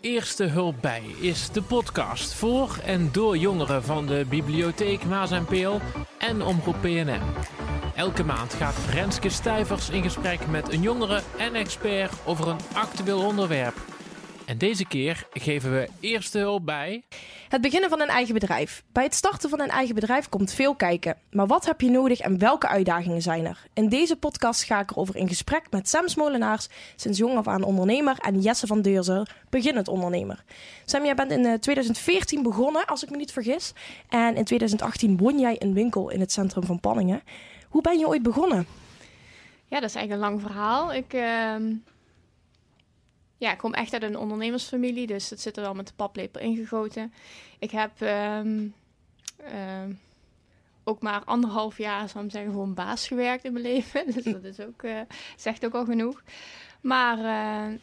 Eerste Hulp Bij is de podcast voor en door jongeren van de Bibliotheek Maas en Peel en Omroep PNM. Elke maand gaat Renske Stijvers in gesprek met een jongere en expert over een actueel onderwerp. En deze keer geven we eerste hulp bij. Het beginnen van een eigen bedrijf. Bij het starten van een eigen bedrijf komt veel kijken. Maar wat heb je nodig en welke uitdagingen zijn er? In deze podcast ga ik erover in gesprek met Sam Smolenaars, sinds jong af aan ondernemer, en Jesse van Deurzen, beginnend ondernemer. Sam, jij bent in 2014 begonnen, als ik me niet vergis. En in 2018 won jij een winkel in het centrum van Panningen. Hoe ben je ooit begonnen? Ja, dat is eigenlijk een lang verhaal. Ik, uh, ja, ik kom echt uit een ondernemersfamilie, dus dat zit er wel met de paplepel ingegoten. Ik heb um, uh, ook maar anderhalf jaar, zou ik zeggen, voor een baas gewerkt in mijn leven. Dus dat is ook, uh, zegt ook al genoeg. Maar uh,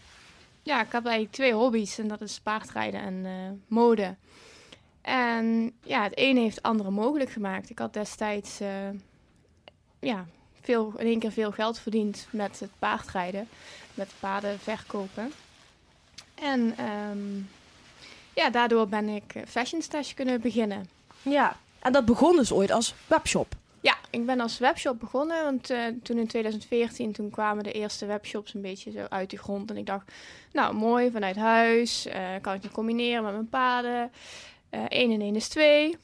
ja, ik heb eigenlijk twee hobby's en dat is paardrijden en eh, mode. En ja, het ene heeft het andere mogelijk gemaakt. Ik had destijds ja, veel, in één keer veel geld verdiend met het paardrijden, met paarden verkopen. En um, ja, daardoor ben ik Fashion Stash kunnen beginnen. Ja, en dat begon dus ooit als webshop? Ja, ik ben als webshop begonnen. Want uh, toen in 2014, toen kwamen de eerste webshops een beetje zo uit de grond. En ik dacht, nou mooi, vanuit huis. Uh, kan ik het combineren met mijn paden. 1 uh, en 1 is 2.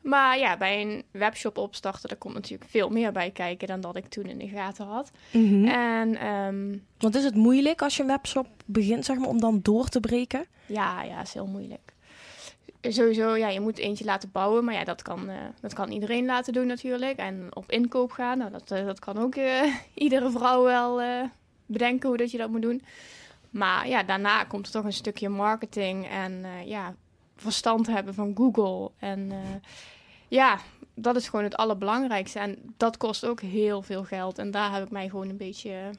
Maar ja, bij een webshop opstarten, daar komt natuurlijk veel meer bij kijken dan dat ik toen in de gaten had. Mm -hmm. En, um, Want is het moeilijk als je een webshop begint, zeg maar, om dan door te breken? Ja, ja, is heel moeilijk. Sowieso, ja, je moet eentje laten bouwen, maar ja, dat kan, uh, dat kan iedereen laten doen natuurlijk. En op inkoop gaan, nou, dat, uh, dat kan ook uh, iedere vrouw wel bedenken hoe dat je dat moet doen. Maar ja, daarna komt er toch een stukje marketing en ja, verstand hebben van Google. En uh, ja, dat is gewoon het allerbelangrijkste. En dat kost ook heel veel geld. En daar heb ik mij gewoon een beetje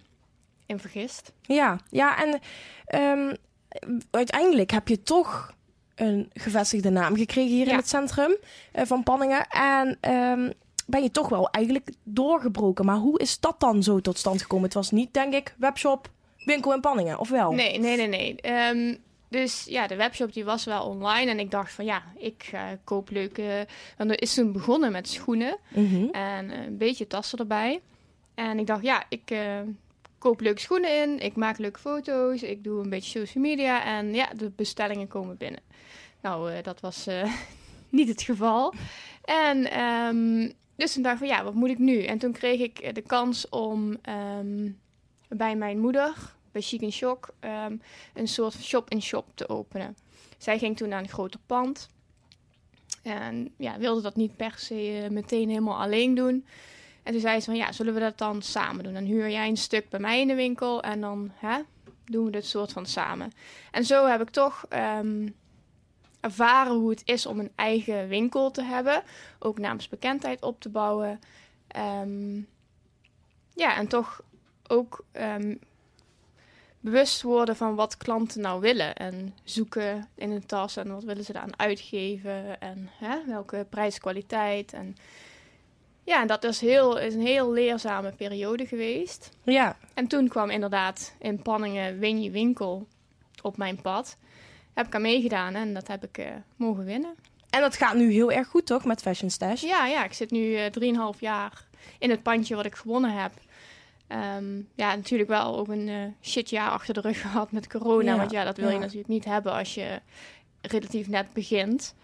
in vergist. Ja, ja en um, uiteindelijk heb je toch een gevestigde naam gekregen hier ja. in het centrum uh, van Panningen. En um, ben je toch wel eigenlijk doorgebroken. Maar hoe is dat dan zo tot stand gekomen? Het was niet, denk ik, webshop, winkel in Panningen, of wel? Nee, nee, nee, nee. Um, dus ja, de webshop die was wel online. En ik dacht van ja, ik uh, koop leuke... Want er is toen begonnen met schoenen. Mm -hmm. En een beetje tassen erbij. En ik dacht ja, ik uh, koop leuke schoenen in. Ik maak leuke foto's. Ik doe een beetje social media. En ja, de bestellingen komen binnen. Nou, dat was niet het geval. En um, dus toen dacht ik van ja, wat moet ik nu? En toen kreeg ik de kans om um, bij mijn moeder bij Chic Shock um, een soort shop-in-shop -shop te openen. Zij ging toen naar een groter pand. En ja, wilde dat niet per se uh, meteen helemaal alleen doen. En toen zei ze van, ja, zullen we dat dan samen doen? Dan huur jij een stuk bij mij in de winkel en dan hè, doen we dit soort van samen. En zo heb ik toch um, ervaren hoe het is om een eigen winkel te hebben. Ook naamsbekendheid op te bouwen. Um, ja, en toch ook bewust worden van wat klanten nou willen. En zoeken in een tas en wat willen ze eraan uitgeven. En hè, welke prijskwaliteit. En ja, en dat is, heel, is een heel leerzame periode geweest. Ja. En toen kwam inderdaad in Panningen Win je winkel op mijn pad. Heb ik aan meegedaan en dat heb ik uh, mogen winnen. En dat gaat nu heel erg goed, toch, met Fashion Stash? Ja, ja ik zit nu uh, 3,5 jaar in het pandje wat ik gewonnen heb. Um, ja, natuurlijk wel ook een uh, shitjaar achter de rug gehad met corona. Ja, want ja, dat wil ja. je natuurlijk niet hebben als je relatief net begint.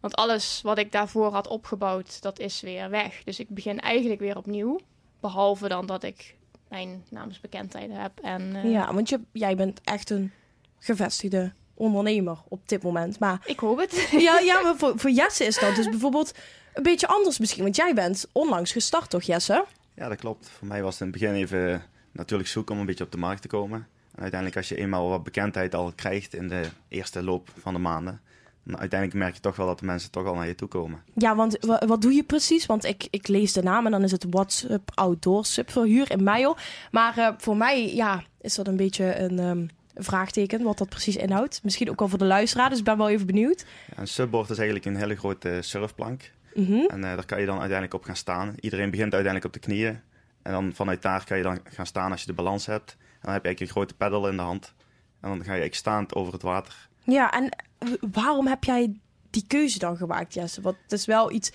Want alles wat ik daarvoor had opgebouwd, dat is weer weg. Dus ik begin eigenlijk weer opnieuw. Behalve dan dat ik mijn naamsbekendheid heb. En, uh, ja, want je, jij bent echt een gevestigde ondernemer op dit moment. Maar, ik hoop het. Ja, ja maar voor, voor Jesse is dat dus bijvoorbeeld een beetje anders misschien. Want jij bent onlangs gestart, toch Jesse? Ja, dat klopt. Voor mij was het in het begin even natuurlijk zoeken om een beetje op de markt te komen. En uiteindelijk als je eenmaal wat bekendheid al krijgt in de eerste loop van de maanden... dan uiteindelijk merk je toch wel dat de mensen toch al naar je toe komen. Ja, want wat doe je precies? Want ik, ik lees de naam en dan is het WhatsApp Outdoor Subverhuur in Meijel. Maar uh, voor mij ja, is dat een beetje een... Um vraagteken wat dat precies inhoudt. Misschien ook wel voor de luisteraar, dus ik ben wel even benieuwd. Ja, een subboard is eigenlijk een hele grote surfplank. Mm -hmm. En uh, daar kan je dan uiteindelijk op gaan staan. Iedereen begint uiteindelijk op de knieën. En dan vanuit daar kan je dan gaan staan als je de balans hebt. En dan heb je eigenlijk een grote pedal in de hand. En dan ga je staand over het water. Ja, en waarom heb jij die keuze dan gemaakt, Jesse? Want het is wel iets,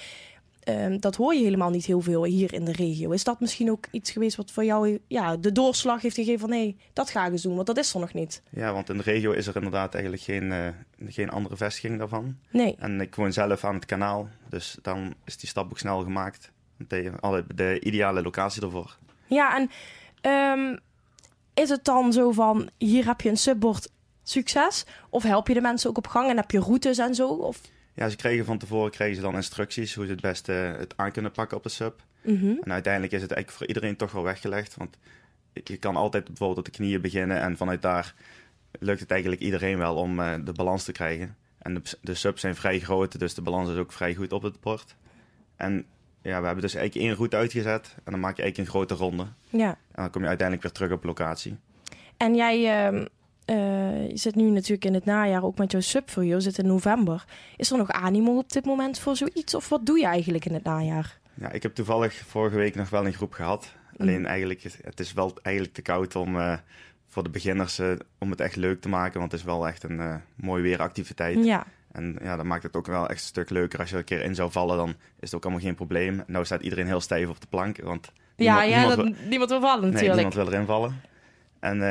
ehm, dat hoor je helemaal niet heel veel hier in de regio. Is dat misschien ook iets geweest wat voor jou ja, de doorslag heeft gegeven van nee, dat ga ik eens doen, want dat is er nog niet. Ja, want in de regio is er inderdaad eigenlijk geen, eh, geen andere vestiging daarvan. Nee. En ik woon zelf aan het kanaal, dus dan is die stap ook snel gemaakt. De, alle- de ideale locatie ervoor. Ja, en ehm, is het dan zo van, hier heb je een subbord, succes? Of help je de mensen ook op gang en heb je routes en zo? Of... Ja, ze kregen van tevoren kregen ze dan instructies hoe ze het beste het aan kunnen pakken op de sub. Mhm. En uiteindelijk is het eigenlijk voor iedereen toch wel weggelegd. Want je kan altijd bijvoorbeeld op de knieën beginnen en vanuit daar lukt het eigenlijk iedereen wel om eh, de balans te krijgen. En de, de subs zijn vrij groot, dus de balans is ook vrij goed op het bord. En ja, we hebben dus eigenlijk één route uitgezet en dan maak je eigenlijk een grote ronde. Ja. En dan kom je uiteindelijk weer terug op locatie. En jij ehm, eh, je zit nu natuurlijk in het najaar ook met jouw sub voor je, zit in november. Is er nog animo op dit moment voor zoiets? Of wat doe je eigenlijk in het najaar? Ja, ik heb toevallig vorige week nog wel een groep gehad. Alleen eigenlijk, het is wel eigenlijk te koud om eh, voor de beginners eh, om het echt leuk te maken. Want het is wel echt een mooi weeractiviteit. Ja. En ja, dan maakt het ook wel echt een stuk leuker. Als je er een keer in zou vallen, dan is het ook allemaal geen probleem. Nou staat iedereen heel stijf op de plank, want Ja, niemand, ja niemand dat, wil- niemand wil vallen nee, natuurlijk. niemand wil erin vallen. En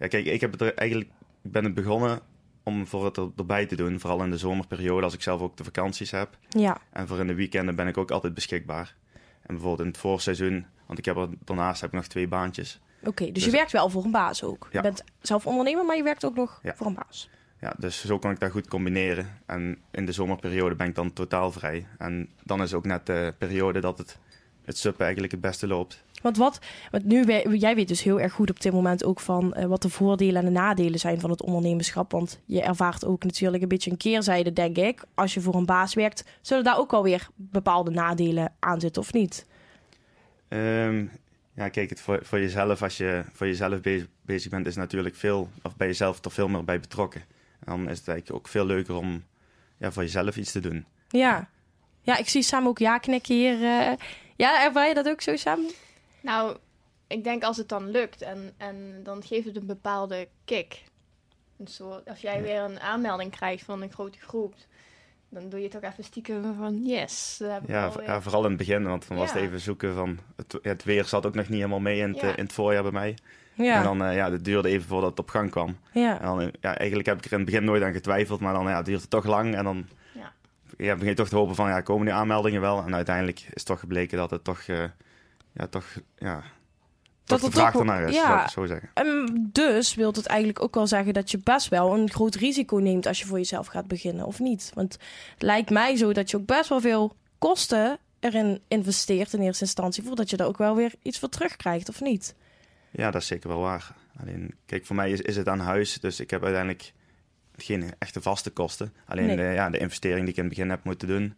ja, kijk, ik heb het er eigenlijk, ik ben het begonnen om voor het er, erbij te doen. Vooral in de zomerperiode, als ik zelf ook de vakanties heb. Ja. En voor in de weekenden ben ik ook altijd beschikbaar. En bijvoorbeeld in het voorseizoen, want ik heb er, daarnaast heb ik nog twee baantjes. Oké, dus, Dus- je werkt wel voor een baas ook. Je Ja. bent zelf ondernemer, maar je werkt ook nog Ja. voor een baas. Ja, dus zo kan ik dat goed combineren. En in de zomerperiode ben ik dan totaal vrij. En dan is ook net de periode dat het, het sub eigenlijk het beste loopt. Want wat, want nu, jij weet dus heel erg goed op dit moment ook van eh, wat de voordelen en de nadelen zijn van het ondernemerschap. Want je ervaart ook natuurlijk een beetje een keerzijde, denk ik. Als je voor een baas werkt, zullen daar ook wel weer bepaalde nadelen aan zitten of niet? Ehm, ja, kijk, het voor, voor jezelf, als je voor jezelf bezig, bezig bent, is natuurlijk veel, of bij jezelf er veel meer bij betrokken. Dan is het eigenlijk ook veel leuker om ja, voor jezelf iets te doen. Ja. Ja, ik zie Sam ook ja knikken hier. eh. Ja, ervaar je dat ook zo, Sam? Nou, ik denk als het dan lukt en, en dan geeft het een bepaalde kick. Een soort, als jij weer een aanmelding krijgt van een grote groep, dan doe je toch even stiekem van yes. Ja, ja, vooral in het begin, want dan was het even zoeken van... Het, het weer zat ook nog niet helemaal mee in het, Ja. eh, in het voorjaar bij mij. Ja. En dan, eh, ja, het duurde even voordat het op gang kwam. En ja. dan, eh, ja, eigenlijk heb ik er in het begin nooit aan getwijfeld, maar dan ja, het duurt het toch lang. En dan Ja. ja, begin je toch te hopen van, ja, komen die aanmeldingen wel? En uiteindelijk is toch gebleken dat het toch, eh, ja, toch, ja, toch het de vraag ernaar is, ja. zou ik zo zeggen. Ehm, dus wil het eigenlijk ook wel zeggen dat je best wel een groot risico neemt als je voor jezelf gaat beginnen, of niet? Want het lijkt mij zo dat je ook best wel veel kosten erin investeert in eerste instantie, voordat je daar ook wel weer iets voor terugkrijgt, of niet? Ja, dat is zeker wel waar. Alleen, kijk, voor mij is, is het aan huis, dus ik heb uiteindelijk geen echte vaste kosten. Alleen Nee. de, ja, de investering die ik in het begin heb moeten doen.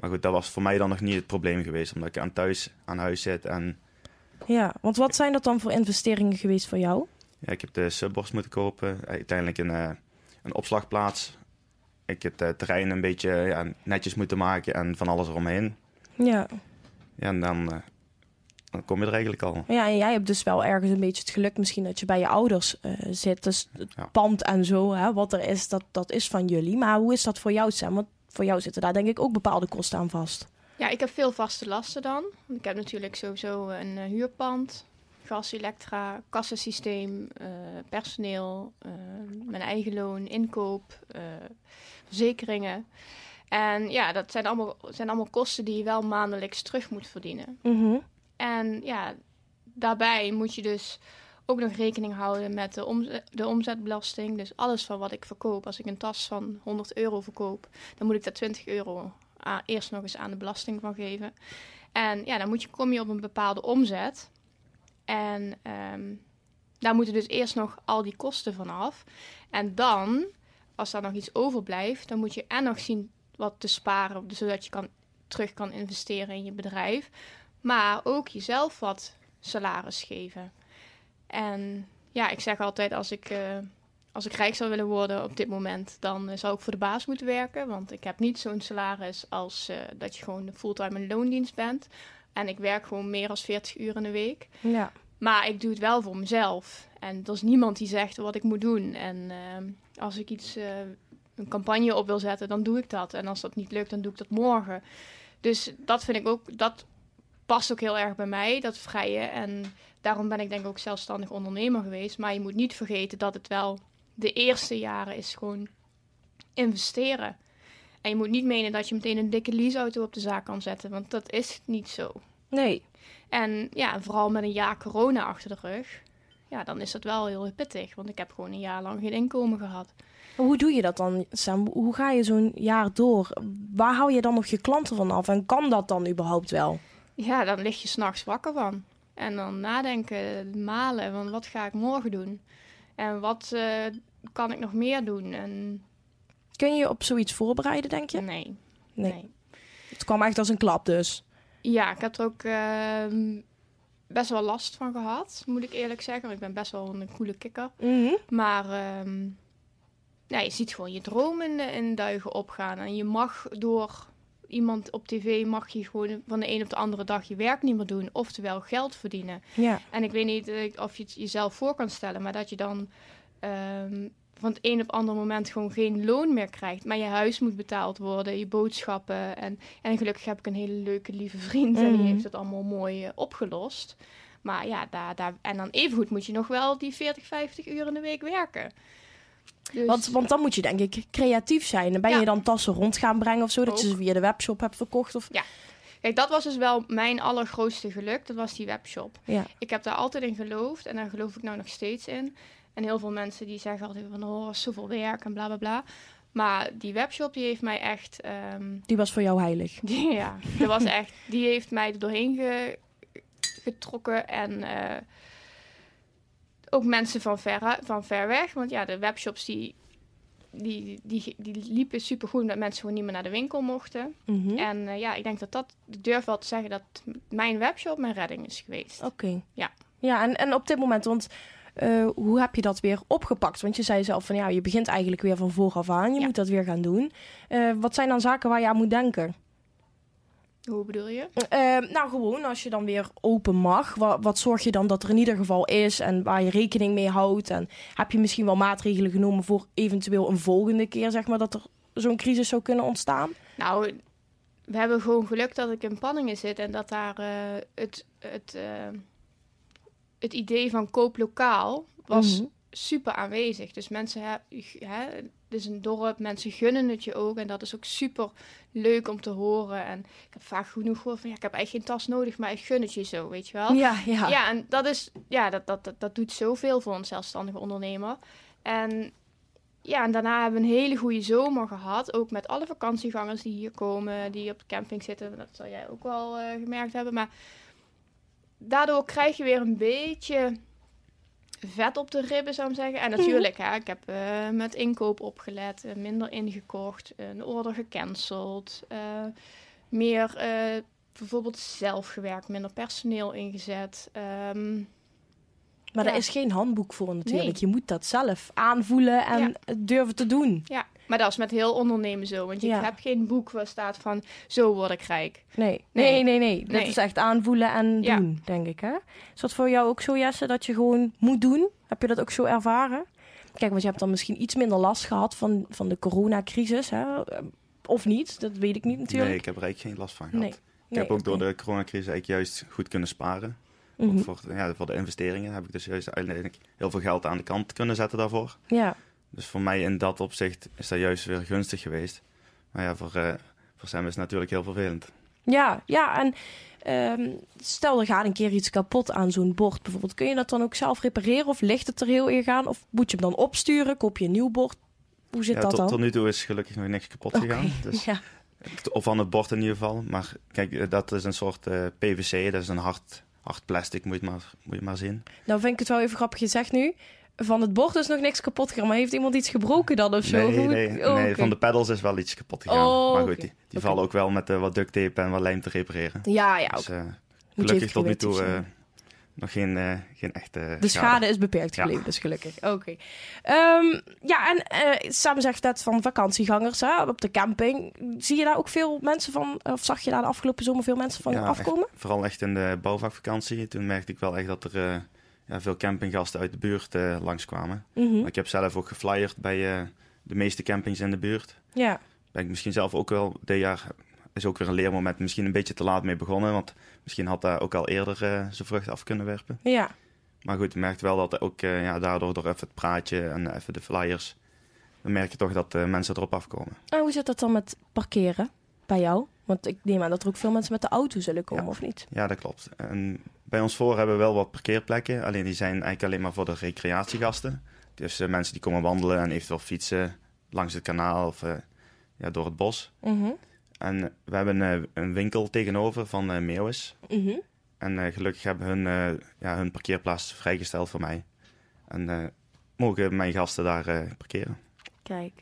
Maar goed, dat was voor mij dan nog niet het probleem geweest, omdat ik aan thuis aan huis zit en Ja, want wat zijn dat dan voor investeringen geweest voor jou? Ja, ik heb de subborst moeten kopen. Uiteindelijk een, eh, een opslagplaats. Ik heb het terrein een beetje ja, netjes moeten maken en van alles eromheen. Ja. Ja, en dan, eh, dan kom je er eigenlijk al. ja, en jij hebt dus wel ergens een beetje het geluk misschien dat je bij je ouders eh, zit. Dus het Ja. pand en zo, hè, wat er is, dat, dat is van jullie. Maar hoe is dat voor jou, Sam? Want voor jou zitten daar denk ik ook bepaalde kosten aan vast. Ja, ik heb veel vaste lasten dan. Ik heb natuurlijk sowieso een eh, huurpand, gas, elektra, kassasysteem, eh, personeel, eh, mijn eigen loon, inkoop, verzekeringen. En ja, dat zijn allemaal, zijn allemaal kosten die je wel maandelijks terug moet verdienen. Mhm. En ja, daarbij moet je dus ook nog rekening houden met de, de omzetbelasting. Dus alles van wat ik verkoop. Als ik een tas van 100 euro verkoop, dan moet ik daar 20 euro eerst nog eens aan de belasting van geven. En ja, dan moet je, kom je op een bepaalde omzet. En ehm, daar moeten dus eerst nog al die kosten van af. En dan, als daar nog iets overblijft, dan moet je en nog zien wat te sparen, zodat je kan, terug kan investeren in je bedrijf. Maar ook jezelf wat salaris geven. En ja, ik zeg altijd, als ik, eh, als ik rijk zou willen worden op dit moment, dan eh, zou ik voor de baas moeten werken. Want ik heb niet zo'n salaris als eh, dat je gewoon fulltime in loondienst bent. En ik werk gewoon meer dan 40 uur in de week. Ja. Maar ik doe het wel voor mezelf. En er is niemand die zegt wat ik moet doen. En als ik iets, een campagne op wil zetten, dan doe ik dat. En als dat niet lukt, dan doe ik dat morgen. Dus dat vind ik ook, dat past ook heel erg bij mij, dat vrije. En daarom ben ik denk ik ook zelfstandig ondernemer geweest. Maar je moet niet vergeten dat het wel de eerste jaren is gewoon investeren. En je moet niet menen dat je meteen een dikke leaseauto op de zaak kan zetten, want dat is niet zo. Nee. En ja, vooral met een jaar corona achter de rug, ja, dan is dat wel heel pittig. Want ik heb gewoon een jaar lang geen inkomen gehad. Hoe doe je dat dan, Sam? Hoe ga je zo'n jaar door? Waar hou je dan nog je klanten van af? En kan dat dan überhaupt wel? Ja, dan lig je s'nachts wakker van. En dan nadenken, malen, van wat ga ik morgen doen? En wat eh, kan ik nog meer doen? En Kun je je op zoiets voorbereiden, denk je? nee, Nee. nee. Het kwam echt als een klap dus. Ja, ik heb er ook ehm, best wel last van gehad, moet ik eerlijk zeggen. Want ik ben best wel een coole kikker. Mhm. Maar ehm, ja, je ziet gewoon je dromen in, in duigen opgaan. En je mag door iemand op tv, mag je gewoon van de een op de andere dag je werk niet meer doen. Oftewel geld verdienen. Ja. En ik weet niet eh, of je het jezelf voor kan stellen, maar dat je dan ehm, van het een op het andere moment gewoon geen loon meer krijgt. Maar je huis moet betaald worden, je boodschappen. En, en gelukkig heb ik een hele leuke, lieve vriend en die heeft het allemaal mooi eh, opgelost. Maar ja, daar, daar, en dan evengoed moet je nog wel die 40, 50 uur in de week werken. Dus, Want, want dan moet je denk ik creatief zijn. En Ben Ja. je dan tassen rond gaan brengen of zo? Dat je ze via de webshop hebt verkocht? Of... Kijk, dat was dus wel mijn allergrootste geluk. Dat was die webshop. Ja. Ik heb daar altijd in geloofd en daar geloof ik nou nog steeds in. En heel veel mensen die zeggen altijd van, oh, zoveel werk en bla bla bla. Maar die webshop die heeft mij echt, ehm, Die was voor jou heilig. die, ja, dat was echt, die heeft mij er doorheen ge- getrokken en eh, ook mensen van ver, van ver weg. Want ja, de webshops die, die, die, die liepen super goed, dat mensen gewoon niet meer naar de winkel mochten. Mhm. En eh, ja, ik denk dat dat, ik durf wel te zeggen dat mijn webshop mijn redding is geweest. Oké. Ja. Ja, en, en op dit moment, want eh, hoe heb je dat weer opgepakt? Want je zei zelf van ja, je begint eigenlijk weer van vooraf aan. Je Ja. moet dat weer gaan doen. Eh, wat zijn dan zaken waar je aan moet denken? Hoe bedoel je? Eh, nou, gewoon als je dan weer open mag. Wat, wat zorg je dan dat er in ieder geval is en waar je rekening mee houdt? En heb je misschien wel maatregelen genomen voor eventueel een volgende keer, zeg maar, dat er zo'n crisis zou kunnen ontstaan? Nou, we hebben gewoon geluk dat ik in Panningen zit en dat daar eh, het, het, eh, het idee van koop lokaal was Mhm. super aanwezig. Dus mensen hebben, hè, is een dorp, mensen gunnen het je ook en dat is ook super leuk om te horen. En ik heb vaak genoeg gehoord van ja, ik heb eigenlijk geen tas nodig, maar ik gun het je zo, weet je wel. Ja, ja. Ja, en dat is, ja, dat, dat, dat, dat doet zoveel voor een zelfstandige ondernemer. En ja, en daarna hebben we een hele goede zomer gehad. Ook met alle vakantiegangers die hier komen, die op de camping zitten. Dat zal jij ook wel eh, gemerkt hebben. Maar daardoor krijg je weer een beetje vet op de ribben, zou ik zeggen. En natuurlijk, hè, ik heb eh, met inkoop opgelet, eh, minder ingekocht, een order gecanceld, eh, meer eh, bijvoorbeeld zelf gewerkt, minder personeel ingezet. Ehm, Maar Ja. er is geen handboek voor natuurlijk. Nee. Je moet dat zelf aanvoelen en Ja. durven te doen. ja, maar dat is met heel ondernemen zo. Want je Ja. hebt geen boek waar staat van zo word ik rijk. Nee, nee, Nee. nee, nee. Dat Nee. is echt aanvoelen en Ja. doen, denk ik. Hè? Is dat voor jou ook zo, Jesse, dat je gewoon moet doen? Heb je dat ook zo ervaren? Kijk, want je hebt dan misschien iets minder last gehad van, van de coronacrisis, hè? Of niet, dat weet ik niet natuurlijk. Nee, ik heb er eigenlijk geen last van gehad. Nee. Ik heb ook door de coronacrisis eigenlijk juist goed kunnen sparen. Ook voor, ja, voor de investeringen heb ik dus juist uiteindelijk heel veel geld aan de kant kunnen zetten daarvoor. Ja, Dus voor mij in dat opzicht is dat juist weer gunstig geweest. Maar ja, voor, eh, voor Sam is het natuurlijk heel vervelend. ja, ja. En ehm, stel er gaat een keer iets kapot aan zo'n bord bijvoorbeeld. Kun je dat dan ook zelf repareren of ligt het er heel erg aan? Of moet je hem dan opsturen? Koop je een nieuw bord? Hoe zit Ja, dat tot, dan? tot nu toe is gelukkig nog niks kapot gegaan. Dus, ja. Of van het bord in ieder geval. Maar kijk, eh, dat is een soort eh, PVC. Dat is een hard, hard plastic, moet je, maar, moet je maar zien. Nou vind ik het wel even grappig gezegd nu. Van het bord is nog niks kapot gegaan. Maar heeft iemand iets gebroken dan of zo? Nee, Hoe- nee, Oh, nee van de pedals is wel iets kapot gegaan. Oh, maar goed, die, die vallen ook wel met eh, wat duct tape en wat lijm te repareren. Ja, ja, Dus eh, gelukkig tot nu toe eh, nog geen, geen echte De schade is beperkt Ja. gebleven, dus gelukkig. Oké. Ehm, ja, en Sam zegt net van vakantiegangers hè, op de camping. Zie je daar ook veel mensen van, of zag je daar de afgelopen zomer veel mensen van Ja, afkomen? Vooral echt in de bouwvakvakantie. Toen merkte ik wel echt dat er ja, veel campinggasten uit de buurt eh, langskwamen. Mhm. Maar ik heb zelf ook geflyerd bij eh, de meeste campings in de buurt. Ja. Ben ik misschien zelf ook wel dit jaar is ook weer een leermoment misschien een beetje te laat mee begonnen. Want misschien had daar ook al eerder eh, zijn vrucht af kunnen werpen. ja. Maar goed, je merkt wel dat ook ja, daardoor door even het praatje en even de flyers... dan merk je toch dat mensen erop afkomen. En hoe zit dat dan met parkeren bij jou? Want ik neem aan dat er ook veel mensen met de auto zullen komen, Ja. of niet? Ja, dat klopt. En bij ons voor hebben we wel wat parkeerplekken. Alleen die zijn eigenlijk alleen maar voor de recreatiegasten. Dus eh, mensen die komen wandelen en eventueel fietsen langs het kanaal of eh, ja, door het bos. Mhm. En we hebben eh, een winkel tegenover van eh Meeuwis. Mhm. En gelukkig hebben hun, ja, hun parkeerplaats vrijgesteld voor mij. En mogen mijn gasten daar parkeren. Kijk.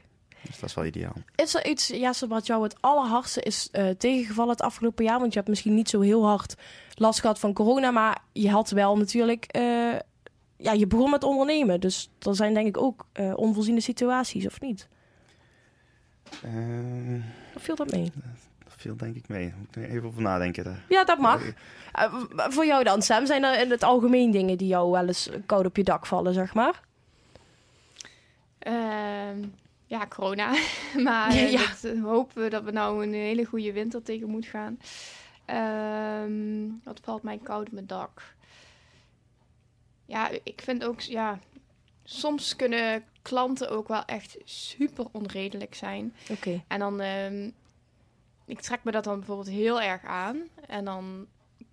Dus dat is wel ideaal. Is er iets, Jesse, wat jou het allerhardste is eh, tegengevallen het afgelopen jaar? Want je hebt misschien niet zo heel hard last gehad van corona, maar je had wel natuurlijk... eh, ja, je begon met ondernemen, dus er zijn denk ik ook eh, onvoorziene situaties, of niet? Eh, Of viel dat mee? dat viel denk ik mee. Moet ik er even over nadenken. Daar. Ja, dat mag. Voor jou dan, Sam, zijn er in het algemeen dingen die jou wel eens koud op je dak vallen, zeg maar? Ehm, ja, corona. maar Ja, eh, dat hopen we dat we nou een hele goede winter tegen moeten gaan. Ehm, wat valt mij koud op mijn dak? Ja, ik vind ook, ja, soms kunnen klanten ook wel echt super onredelijk zijn. Oké. En dan, ehm, ik trek me dat dan bijvoorbeeld heel erg aan. En dan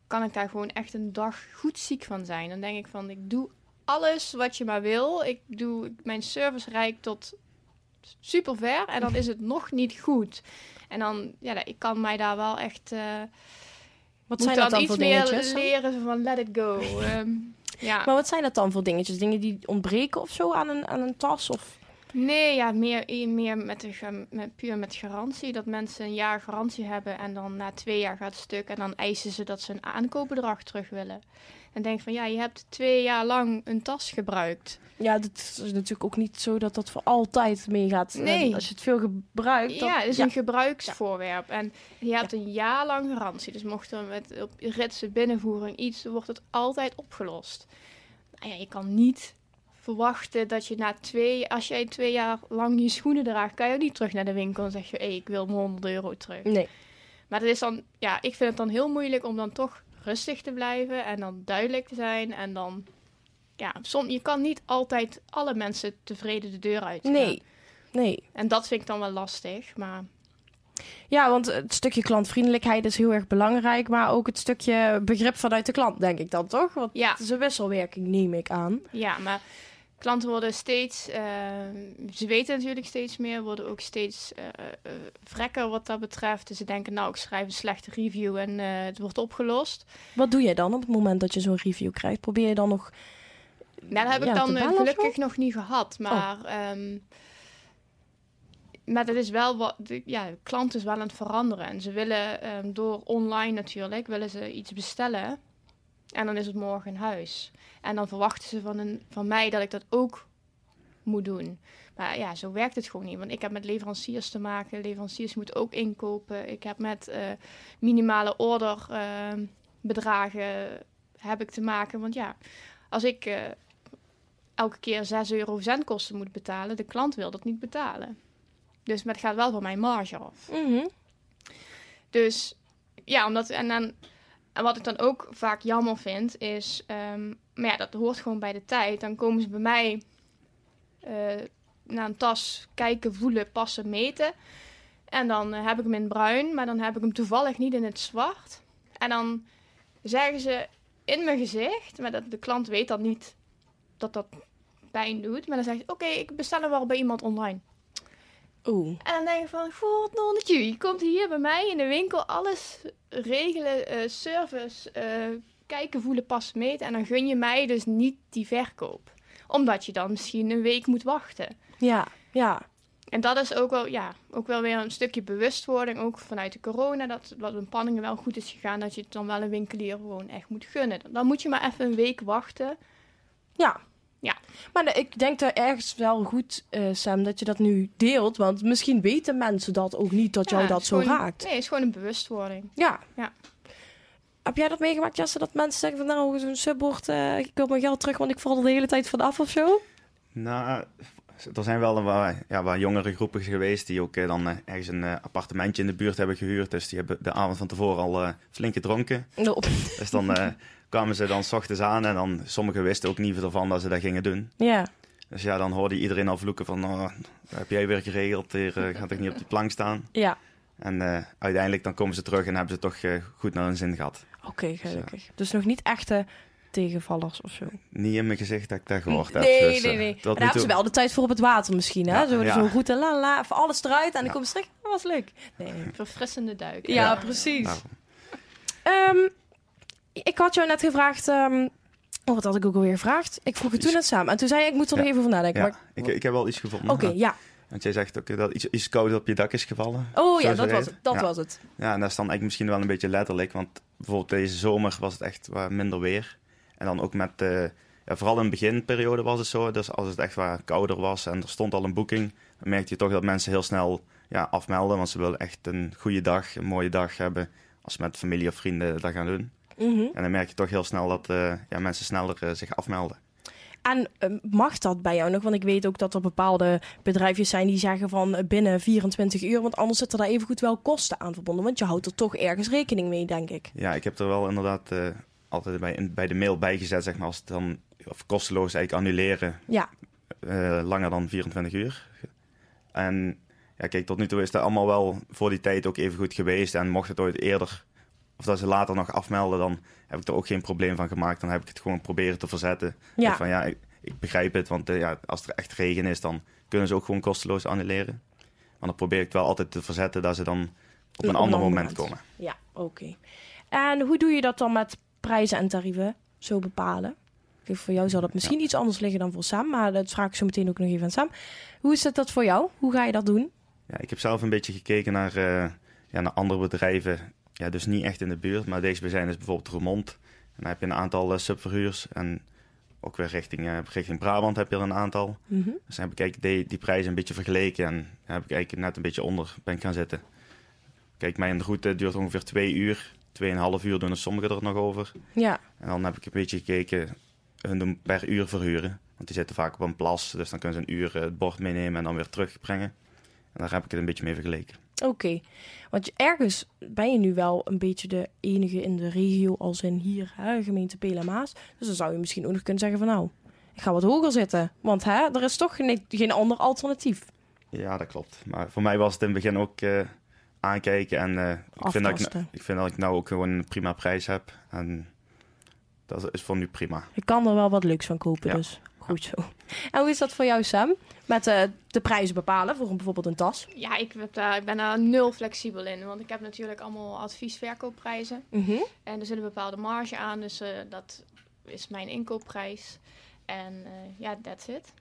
kan ik daar gewoon echt een dag goed ziek van zijn. Dan denk ik van, ik doe alles wat je maar wil. Ik doe mijn service rijk tot super ver. En dan is het nog niet goed. En dan, ja, ik kan mij daar wel echt... eh Wat zijn dat dan iets voor meer dingetjes? leren van let it go. Ehm, ja. Maar wat zijn dat dan voor dingetjes? Dingen die ontbreken of zo aan een, aan een tas? Of... Nee, ja, meer, meer met de, met, puur met garantie. Dat mensen een jaar garantie hebben en dan na twee jaar gaat het stuk. En dan eisen ze dat ze een aankoopbedrag terug willen. En denk van, ja, je hebt twee jaar lang een tas gebruikt. Ja, dat is natuurlijk ook niet zo dat dat voor altijd meegaat. Nee. Als je het veel gebruikt. dan- ja, het is ja. een gebruiksvoorwerp. En je hebt een jaar lang garantie. Dus mocht er met op ritse binnenvoering iets, dan wordt het altijd opgelost. Nou ja, je kan niet verwachten dat je na twee... Als jij twee jaar lang je schoenen draagt, kan je ook niet terug naar de winkel en zeg je... Hé, ik wil mijn 100 euro terug. Nee. Maar dat is dan, ja, ik vind het dan heel moeilijk om dan toch rustig te blijven en dan duidelijk te zijn. En dan, ja, som, je kan niet altijd alle mensen tevreden de deur uit. Nee. Nee. En dat vind ik dan wel lastig. Maar Ja, want het stukje klantvriendelijkheid is heel erg belangrijk. Maar ook het stukje begrip vanuit de klant, denk ik dan toch? Want ja, het is een wisselwerking, neem ik aan. ja, maar klanten worden steeds, eh, ze weten natuurlijk steeds meer, worden ook steeds eh, vrekker wat dat betreft. Dus ze denken, nou, ik schrijf een slechte review en het wordt opgelost. Wat doe je dan op het moment dat je zo'n review krijgt? Probeer je dan nog... Nou, dat heb ik dan gelukkig nog niet gehad. Maar, ehm, maar dat is wel wat. Ja, de klant is wel aan het veranderen. En ze willen ehm, door online natuurlijk, willen ze iets bestellen. En dan is het morgen in huis. En dan verwachten ze van, een, van mij dat ik dat ook moet doen. Maar ja, zo werkt het gewoon niet. Want ik heb met leveranciers te maken. Leveranciers moeten ook inkopen. Ik heb met eh, minimale orderbedragen heb ik te maken. Want ja, als ik eh, elke keer 6 euro zendkosten moet betalen, de klant wil dat niet betalen. Dus maar het gaat wel van mijn marge af. Mhm. Dus ja, omdat en dan en wat ik dan ook vaak jammer vind is, ehm, maar ja, dat hoort gewoon bij de tijd. Dan komen ze bij mij eh, naar een tas kijken, voelen, passen, meten. En dan eh, heb ik hem in bruin, maar dan heb ik hem toevallig niet in het zwart. En dan zeggen ze in mijn gezicht, maar dat, de klant weet dan niet dat dat pijn doet. Maar dan zegt ze, oké, ik bestel hem wel bij iemand online. Oeh. En dan denk ik van, goed nonnetje, je komt hier bij mij in de winkel alles regelen, eh, service, eh, kijken, voelen, passen, meten. En dan gun je mij dus niet die verkoop. Omdat je dan misschien een week moet wachten. Ja, ja. En dat is ook wel, ja, ook wel weer een stukje bewustwording, ook vanuit de corona, dat, dat een panningen wel goed is gegaan, dat je het dan wel een winkelier gewoon echt moet gunnen. Dan moet je maar even een week wachten. Ja. Ja. Maar ik denk dat ergens wel goed, eh, Sam, dat je dat nu deelt. Want misschien weten mensen dat ook niet, dat Ja, jou dat zo gewoon- raakt. Nee, het is gewoon een bewustwording. Ja. Ja. Heb jij dat meegemaakt, Jesse, dat mensen zeggen van nou, zo'n subbord, eh, ik wil mijn geld terug, want ik val er de hele tijd van af of zo? Nou, er zijn wel een wat, ja, wat jongere groepen geweest die ook eh, dan eh, ergens een eh, appartementje in de buurt hebben gehuurd. Dus die hebben de avond van tevoren al eh, flink gedronken. No. Dus dan eh, kwamen ze dan s ochtends aan en dan sommigen wisten ook niet ervan dat ze dat gingen doen. Ja. Dus ja, dan hoorde iedereen al vloeken van, oh, heb jij weer geregeld, hier eh, gaat ik niet op de plank staan. Ja. En eh, uiteindelijk dan komen ze terug en hebben ze toch eh, goed naar hun zin gehad. Oké, gelukkig. Dus nog niet echte tegenvallers of zo. Niet in mijn gezicht dat ik dat gehoord heb. Nee, dus, nee, nee. nu daar hebben ze wel de tijd voor op het water misschien, hè? Ja, zo, ja. Zo'n route, la la, even alles eruit en dan Ja. komen ze terug. Dat was leuk. Nee. Verfrissende duik. Ja, precies. Ik had jou net gevraagd... ehm, oh, wat had ik ook alweer gevraagd? Ik vroeg het toen net samen. En toen zei je, ik moet er nog even over nadenken. ja, maar- ik, ik heb wel iets gevonden. Oké, ja. Want jij zegt ook dat iets, iets koud op je dak is gevallen. Oh ja, dat was het. Dat Ja. was het. Ja, en dat is dan eigenlijk misschien wel een beetje letterlijk. Want bijvoorbeeld deze zomer was het echt wat minder weer. En dan ook met, ja, vooral in de beginperiode was het zo. Dus als het echt wat kouder was en er stond al een boeking, dan merkte je toch dat mensen heel snel ja, afmelden. Want ze willen echt een goede dag, een mooie dag hebben als ze met familie of vrienden dat gaan doen. Mhm. En dan merk je toch heel snel dat eh, ja, mensen sneller eh, zich afmelden. En eh, mag dat bij jou nog? Want ik weet ook dat er bepaalde bedrijfjes zijn die zeggen van binnen 24 uur. Want anders zitten daar evengoed wel kosten aan verbonden. Want je houdt er toch ergens rekening mee, denk ik. Ja, ik heb er wel inderdaad altijd bij, in- bij de mail bijgezet, zeg maar, als het dan of kosteloos eigenlijk annuleren. Ja. langer dan 24 uur. En ja, kijk, tot nu toe is dat allemaal wel voor die tijd ook even goed geweest. En mocht het ooit eerder, of dat ze later nog afmelden, dan heb ik er ook geen probleem van gemaakt. Dan heb ik het gewoon proberen te verzetten. Ja. Van ja, ik, ik begrijp het, want eh, ja, als er echt regen is, dan kunnen ze ook gewoon kosteloos annuleren. Maar dan probeer ik het wel altijd te verzetten dat ze dan op een ander moment. komen. Ja, oké. En hoe doe je dat dan met prijzen en tarieven zo bepalen? Kijk, voor jou zal dat misschien iets anders liggen dan voor Sam, maar dat vraag ik zo meteen ook nog even aan Sam. Hoe is het dat voor jou? Hoe ga je dat doen? Ja, ik heb zelf een beetje gekeken naar, eh, ja, naar andere bedrijven. Ja, dus niet echt in de buurt, maar deze zijn is bijvoorbeeld Roermond. En dan heb je een aantal eh, subverhuurs. En ook weer richting, eh, richting Brabant heb je er een aantal. Mhm. Dus dan heb ik eigenlijk die, die prijzen een beetje vergeleken. En daar heb ik eigenlijk net een beetje onder ben gaan zitten. Kijk, mijn route duurt ongeveer twee uur. Tweeënhalf uur doen er sommigen er nog over. Ja, En dan heb ik een beetje gekeken, hun doen per uur verhuren. Want die zitten vaak op een plas, dus dan kunnen ze een uur eh, het bord meenemen en dan weer terugbrengen. En daar heb ik het een beetje mee vergeleken. oké. Want ergens ben je nu wel een beetje de enige in de regio als in hier, hè, gemeente Maas. Dus dan zou je misschien ook nog kunnen zeggen van nou, ik ga wat hoger zitten. Want hè, er is toch geen, geen ander alternatief. Ja, dat klopt. Maar voor mij was het in het begin ook eh, aankijken. En eh, ik, vind dat ik, Aftasten. ik vind dat ik nou ook gewoon een prima prijs heb. En dat is voor nu prima. Je kan er wel wat leuks van kopen, Ja. dus goed zo. En hoe is dat voor jou, Sam? Met eh, de prijzen bepalen voor bijvoorbeeld een tas? Ja, ik, heb ik ben daar nul flexibel in. Want ik heb natuurlijk allemaal adviesverkoopprijzen. Mhm. En er zit een bepaalde marge aan. Dus eh, dat is mijn inkoopprijs. En eh, ja, that's it.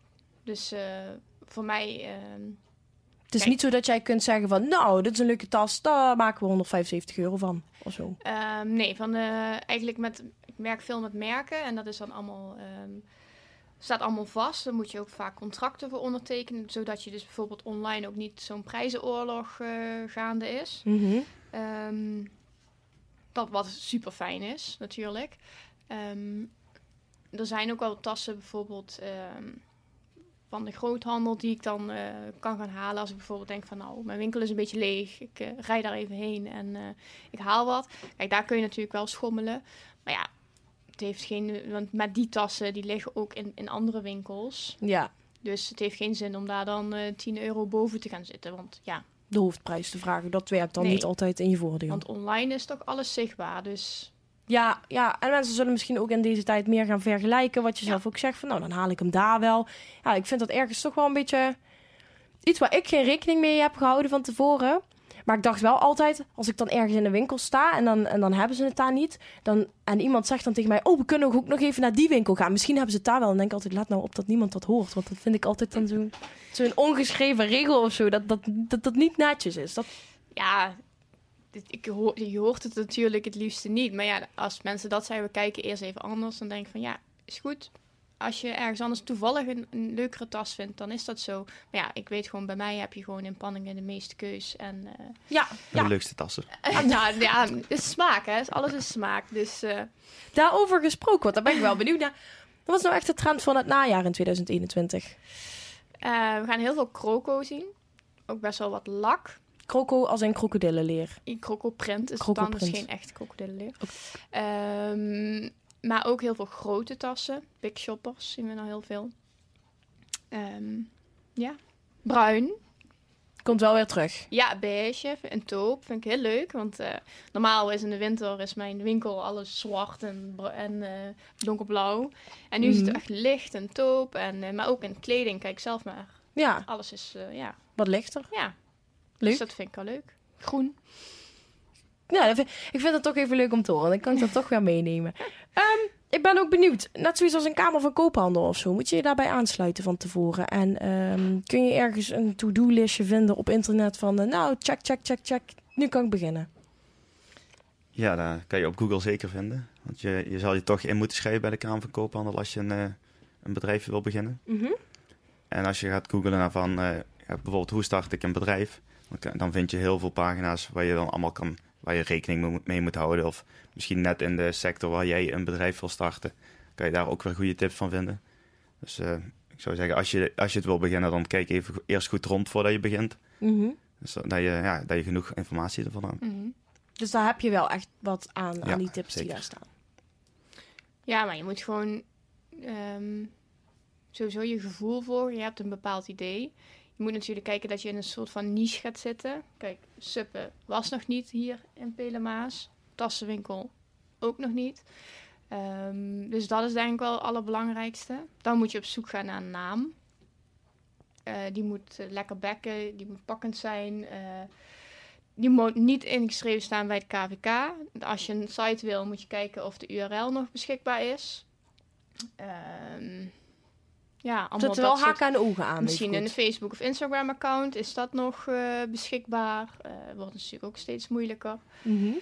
Dus voor mij... ehm, Het is Kijk. niet zo dat jij kunt zeggen van, nou, dit is een leuke tas, daar maken we 175 euro van, of zo. Ehm, nee, van de, eigenlijk met, ik merk veel met merken en dat is dan allemaal, ehm, staat allemaal vast. Dan moet je ook vaak contracten voor ondertekenen, zodat je dus bijvoorbeeld online ook niet zo'n prijzenoorlog eh, gaande is. Mhm. Ehm, dat wat super fijn is, natuurlijk. Ehm, er zijn ook wel tassen bijvoorbeeld ehm, van de groothandel die ik dan eh, kan gaan halen. Als ik bijvoorbeeld denk van nou, mijn winkel is een beetje leeg. Ik eh rijd daar even heen en ik haal wat. Kijk, daar kun je natuurlijk wel schommelen. Maar ja, het heeft geen... Want met die tassen, die liggen ook in, in andere winkels. Ja, Dus het heeft geen zin om daar dan eh 10 euro boven te gaan zitten. Want ja, de hoofdprijs te vragen, dat werkt dan Nee. niet altijd in je voordeel. want online is toch alles zichtbaar. Dus Ja, ja, en mensen zullen misschien ook in deze tijd meer gaan vergelijken. Wat je Ja. zelf ook zegt, van nou, dan haal ik hem daar wel. Ja, ik vind dat ergens toch wel een beetje iets waar ik geen rekening mee heb gehouden van tevoren. Maar ik dacht wel altijd, als ik dan ergens in de winkel sta en dan, en dan hebben ze het daar niet. Dan, en iemand zegt dan tegen mij, oh, we kunnen ook nog even naar die winkel gaan. Misschien hebben ze het daar wel. En denk ik altijd, laat nou op dat niemand dat hoort. Want dat vind ik altijd dan zo'n zo'n ongeschreven regel of zo. Dat dat, dat dat niet netjes is. Dat, Ja, dit- ik hoor, je hoort het natuurlijk het liefste niet. Maar ja, als mensen dat zeggen, we kijken eerst even anders. Dan denk ik van ja, is goed. Als je ergens anders toevallig een, een leukere tas vindt, dan is dat zo. Maar ja, ik weet gewoon, bij mij heb je gewoon in Panningen de meeste keus. En eh, ja, De ja, leukste tassen. nou ja, het is smaak hè. Alles is smaak. Dus eh, daarover gesproken, want daar ben ik wel benieuwd naar. Wat was nou echt de trend van het najaar in 2021? eh, we gaan heel veel croco zien. Ook best wel wat lak. Croco als een krokodillenleer. In crocoprint is het Croco dan geen echt krokodillenleer. Ehm, maar ook heel veel grote tassen. Big shoppers zien we nou heel veel. Ehm, ja. Bruin. Komt wel weer terug. Ja, beige. Een taupe. Vind ik heel leuk. Want eh, normaal is in de winter is mijn winkel alles zwart en, en eh, donkerblauw. En nu is Mhm. het echt licht en taupe. En, eh, maar ook in kleding. Kijk zelf maar. Ja, Alles is, ja. wat lichter. ja. Leuk. Dus dat vind ik wel leuk. Groen. Ja, vind- ik vind het toch even leuk om te horen. Dan kan ik dat toch weer meenemen. Ehm, ik ben ook benieuwd. Net zoiets als een kamer van koophandel of zo. Moet je je daarbij aansluiten van tevoren? En ehm, kun je ergens een to-do-listje vinden op internet van... eh, nou, check, check, check, check. Nu kan ik beginnen. Ja, dat kan je op Google zeker vinden. Want je, je zal je toch in moeten schrijven bij de Kamer van Koophandel als je een, eh, een bedrijf wil beginnen. En als je gaat googlen naar van, ja, bijvoorbeeld hoe start ik een bedrijf, dan, kan- dan vind je heel veel pagina's waar je dan allemaal kan, waar je rekening mee moet, houden. Of misschien net in de sector waar jij een bedrijf wil starten, kan je daar ook weer goede tips van vinden. Dus eh, ik zou zeggen, als je, als je het wil beginnen, dan kijk even eerst goed rond voordat je begint. Mhm. Dus dat je, ja, dat je genoeg informatie ervan hebt. Mhm. Dus daar heb je wel echt wat aan, aan die tips die daar staan. Ja, maar je moet gewoon ehm, sowieso je gevoel volgen. Je hebt een bepaald idee. Je moet natuurlijk kijken dat je in een soort van niche gaat zitten. Kijk, suppen was nog niet hier in Pelemaas. Tassenwinkel ook nog niet. Ehm, dus dat is denk ik wel het allerbelangrijkste. Dan moet je op zoek gaan naar een naam. Eh, die moet eh, lekker bekken, die moet pakkend zijn. eh, die moet niet ingeschreven staan bij het KVK. Als je een site wil, moet je kijken of de URL nog beschikbaar is. Ehm, ja, allemaal zitten wel haken aan de ogen aan. Misschien een. Facebook of Instagram account. Is dat nog eh, beschikbaar? Eh wordt natuurlijk ook steeds moeilijker. Mhm.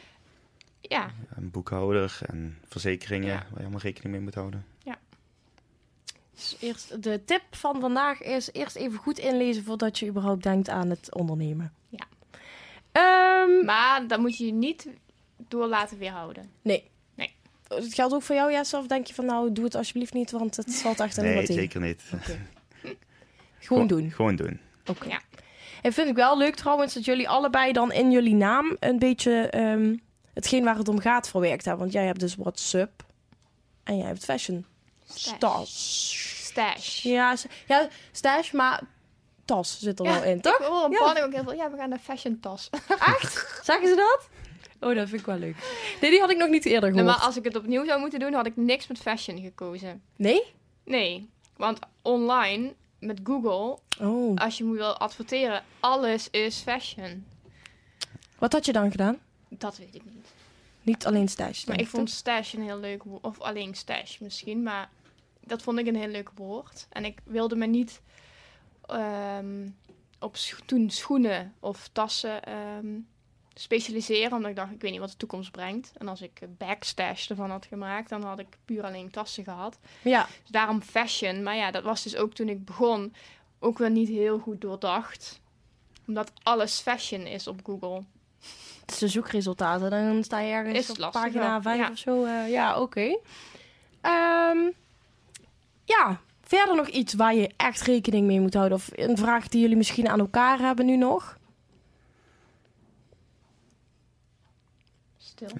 Ja, Een boekhouder en verzekeringen Ja. waar je allemaal rekening mee moet houden. Dus eerst, de tip van vandaag is eerst even goed inlezen voordat je überhaupt denkt aan het ondernemen. Ja. Ehm, maar dan moet je je niet door laten weerhouden. nee. Nee. Het geldt ook voor jou, Jesse? Of denk je van nou, doe het alsjeblieft niet, want het valt echt aan Nee, wat tegen. zeker niet. Gewoon doen. Gewoon doen. Oké. Ja. En vind ik wel leuk trouwens dat jullie allebei dan in jullie naam een beetje ehm, hetgeen waar het om gaat verwerkt hebben. Want jij hebt dus WhatsApp en jij hebt fashion. Stash. Tas. Stash. Ja, ja, stash, maar tas zit er Ja, wel in, Ik toch? hoor een Ja. ook heel veel. Ja, we gaan naar fashion tas. Echt? Zeggen ze dat? Oh, dat vind ik wel leuk. Nee, die had ik nog niet eerder Nee, gehoord. maar als ik het opnieuw zou moeten doen, had ik niks met fashion gekozen. Nee? Nee, want online met Google, Oh. als je moet wil adverteren, alles is fashion. Wat had je dan gedaan? Dat weet ik niet. Niet alleen stash. Maar ik vond stash een heel leuk woord. Of alleen stash misschien. Maar dat vond ik een heel leuk woord. En ik wilde me niet ehm, op scho- toen schoenen of tassen ehm, specialiseren. Omdat ik dacht, ik weet niet wat de toekomst brengt. En als ik backstash ervan had gemaakt, dan had ik puur alleen tassen gehad. Ja. Dus daarom fashion. Maar ja, dat was dus ook toen ik begon ook wel niet heel goed doordacht. Omdat alles fashion is op Google. Het is de zoekresultaten. Dan sta je ergens Is op pagina wel, 5 ja. of zo. eh, ja, oké. Ehm, ja, verder nog iets waar je echt rekening mee moet houden? Of een vraag die jullie misschien aan elkaar hebben nu nog?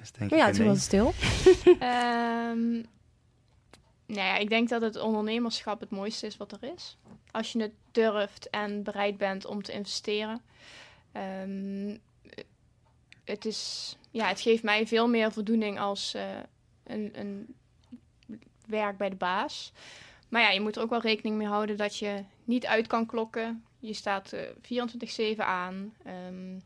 Stil. Ja, toen was het stil. Ehm, nou ja, ik denk dat het ondernemerschap het mooiste is wat er is. Als je het durft en bereid bent om te investeren. Ehm, het, is, ja, het geeft mij veel meer voldoening als eh, een, een werk bij de baas. Maar ja, je moet er ook wel rekening mee houden dat je niet uit kan klokken. Je staat eh 24-7 aan. Ehm,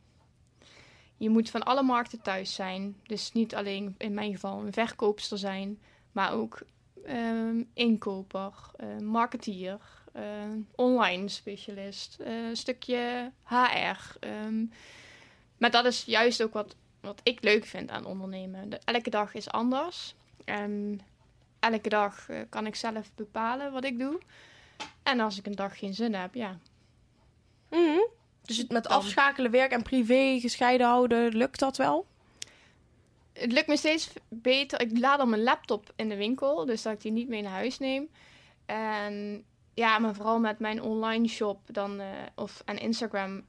je moet van alle markten thuis zijn. Dus niet alleen in mijn geval een verkoopster zijn, maar ook ehm, inkoper, uh, marketeer, uh, online specialist, uh, stukje HR. Ehm, maar dat is juist ook wat, wat ik leuk vind aan ondernemen. De, elke dag is anders. En elke dag uh, kan ik zelf bepalen wat ik doe. En als ik een dag geen zin heb, ja. -hmm. Dus met Dan... afschakelen werk en privé gescheiden houden, lukt dat wel? Het lukt me steeds beter. Ik laat dan mijn laptop in de winkel, dus dat ik die niet mee naar huis neem. En ja, maar vooral met mijn online shop dan, uh, of en Instagram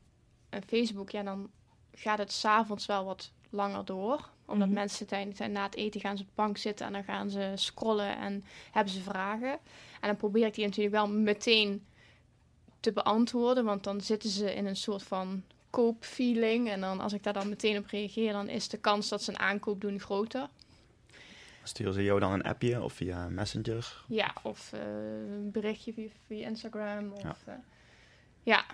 en Facebook, ja, dan gaat het s'avonds wel wat langer door. Omdat mm -hmm. mensen tijdens na het eten gaan ze op de bank zitten en dan gaan ze scrollen en hebben ze vragen. En dan probeer ik die natuurlijk wel meteen te beantwoorden, want dan zitten ze in een soort van koopfeeling. En dan als ik daar dan meteen op reageer, dan is de kans dat ze een aankoop doen groter. Sturen ze jou dan een appje of via Messenger? Ja, of uh, een berichtje via, via Instagram. Of, ja. Uh, ja,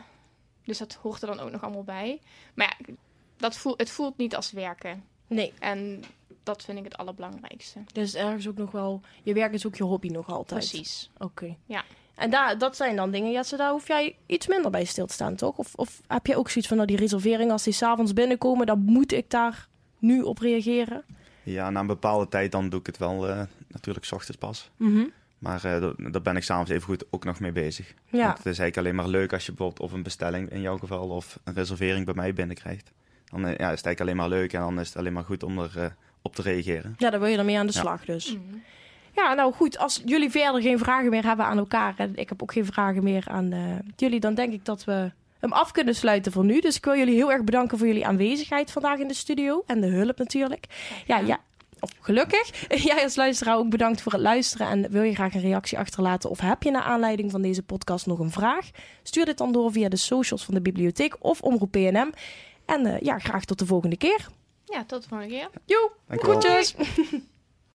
dus dat hoort er dan ook nog allemaal bij. Maar ja, dat voelt, het voelt niet als werken. Nee. En dat vind ik het allerbelangrijkste. Dus ergens ook nog wel, je werk is ook je hobby nog altijd. Precies. Oké. Okay. Ja. En daar, dat zijn dan dingen, Jesse, daar hoef jij iets minder bij stil te staan, toch? Of, of heb je ook zoiets van, nou, die reservering, als die s'avonds binnenkomen, dan moet ik daar nu op reageren? Ja, na een bepaalde tijd dan doe ik het wel uh, natuurlijk 's ochtends pas. Mm -hmm. Maar uh, daar ben ik s'avonds even goed ook nog mee bezig. Ja. Want het is eigenlijk alleen maar leuk als je bijvoorbeeld of een bestelling in jouw geval of een reservering bij mij binnenkrijgt. Dan uh, ja, is het eigenlijk alleen maar leuk en dan is het alleen maar goed om er op te reageren. Ja, dan wil je ermee aan de slag ja. dus. Mm. Ja, nou goed, als jullie verder geen vragen meer hebben aan elkaar en ik heb ook geen vragen meer aan uh, jullie, dan denk ik dat we hem af kunnen sluiten voor nu. Dus ik wil jullie heel erg bedanken voor jullie aanwezigheid vandaag in de studio en de hulp natuurlijk. Ja, ja. Of gelukkig. Jij als luisteraar ook bedankt voor het luisteren. En wil je graag een reactie achterlaten of heb je naar aanleiding van deze podcast nog een vraag? Stuur dit dan door via de socials van de bibliotheek of Omroep PNM. En uh, ja, graag tot de volgende keer. Ja, tot de volgende keer. Joe, groetjes.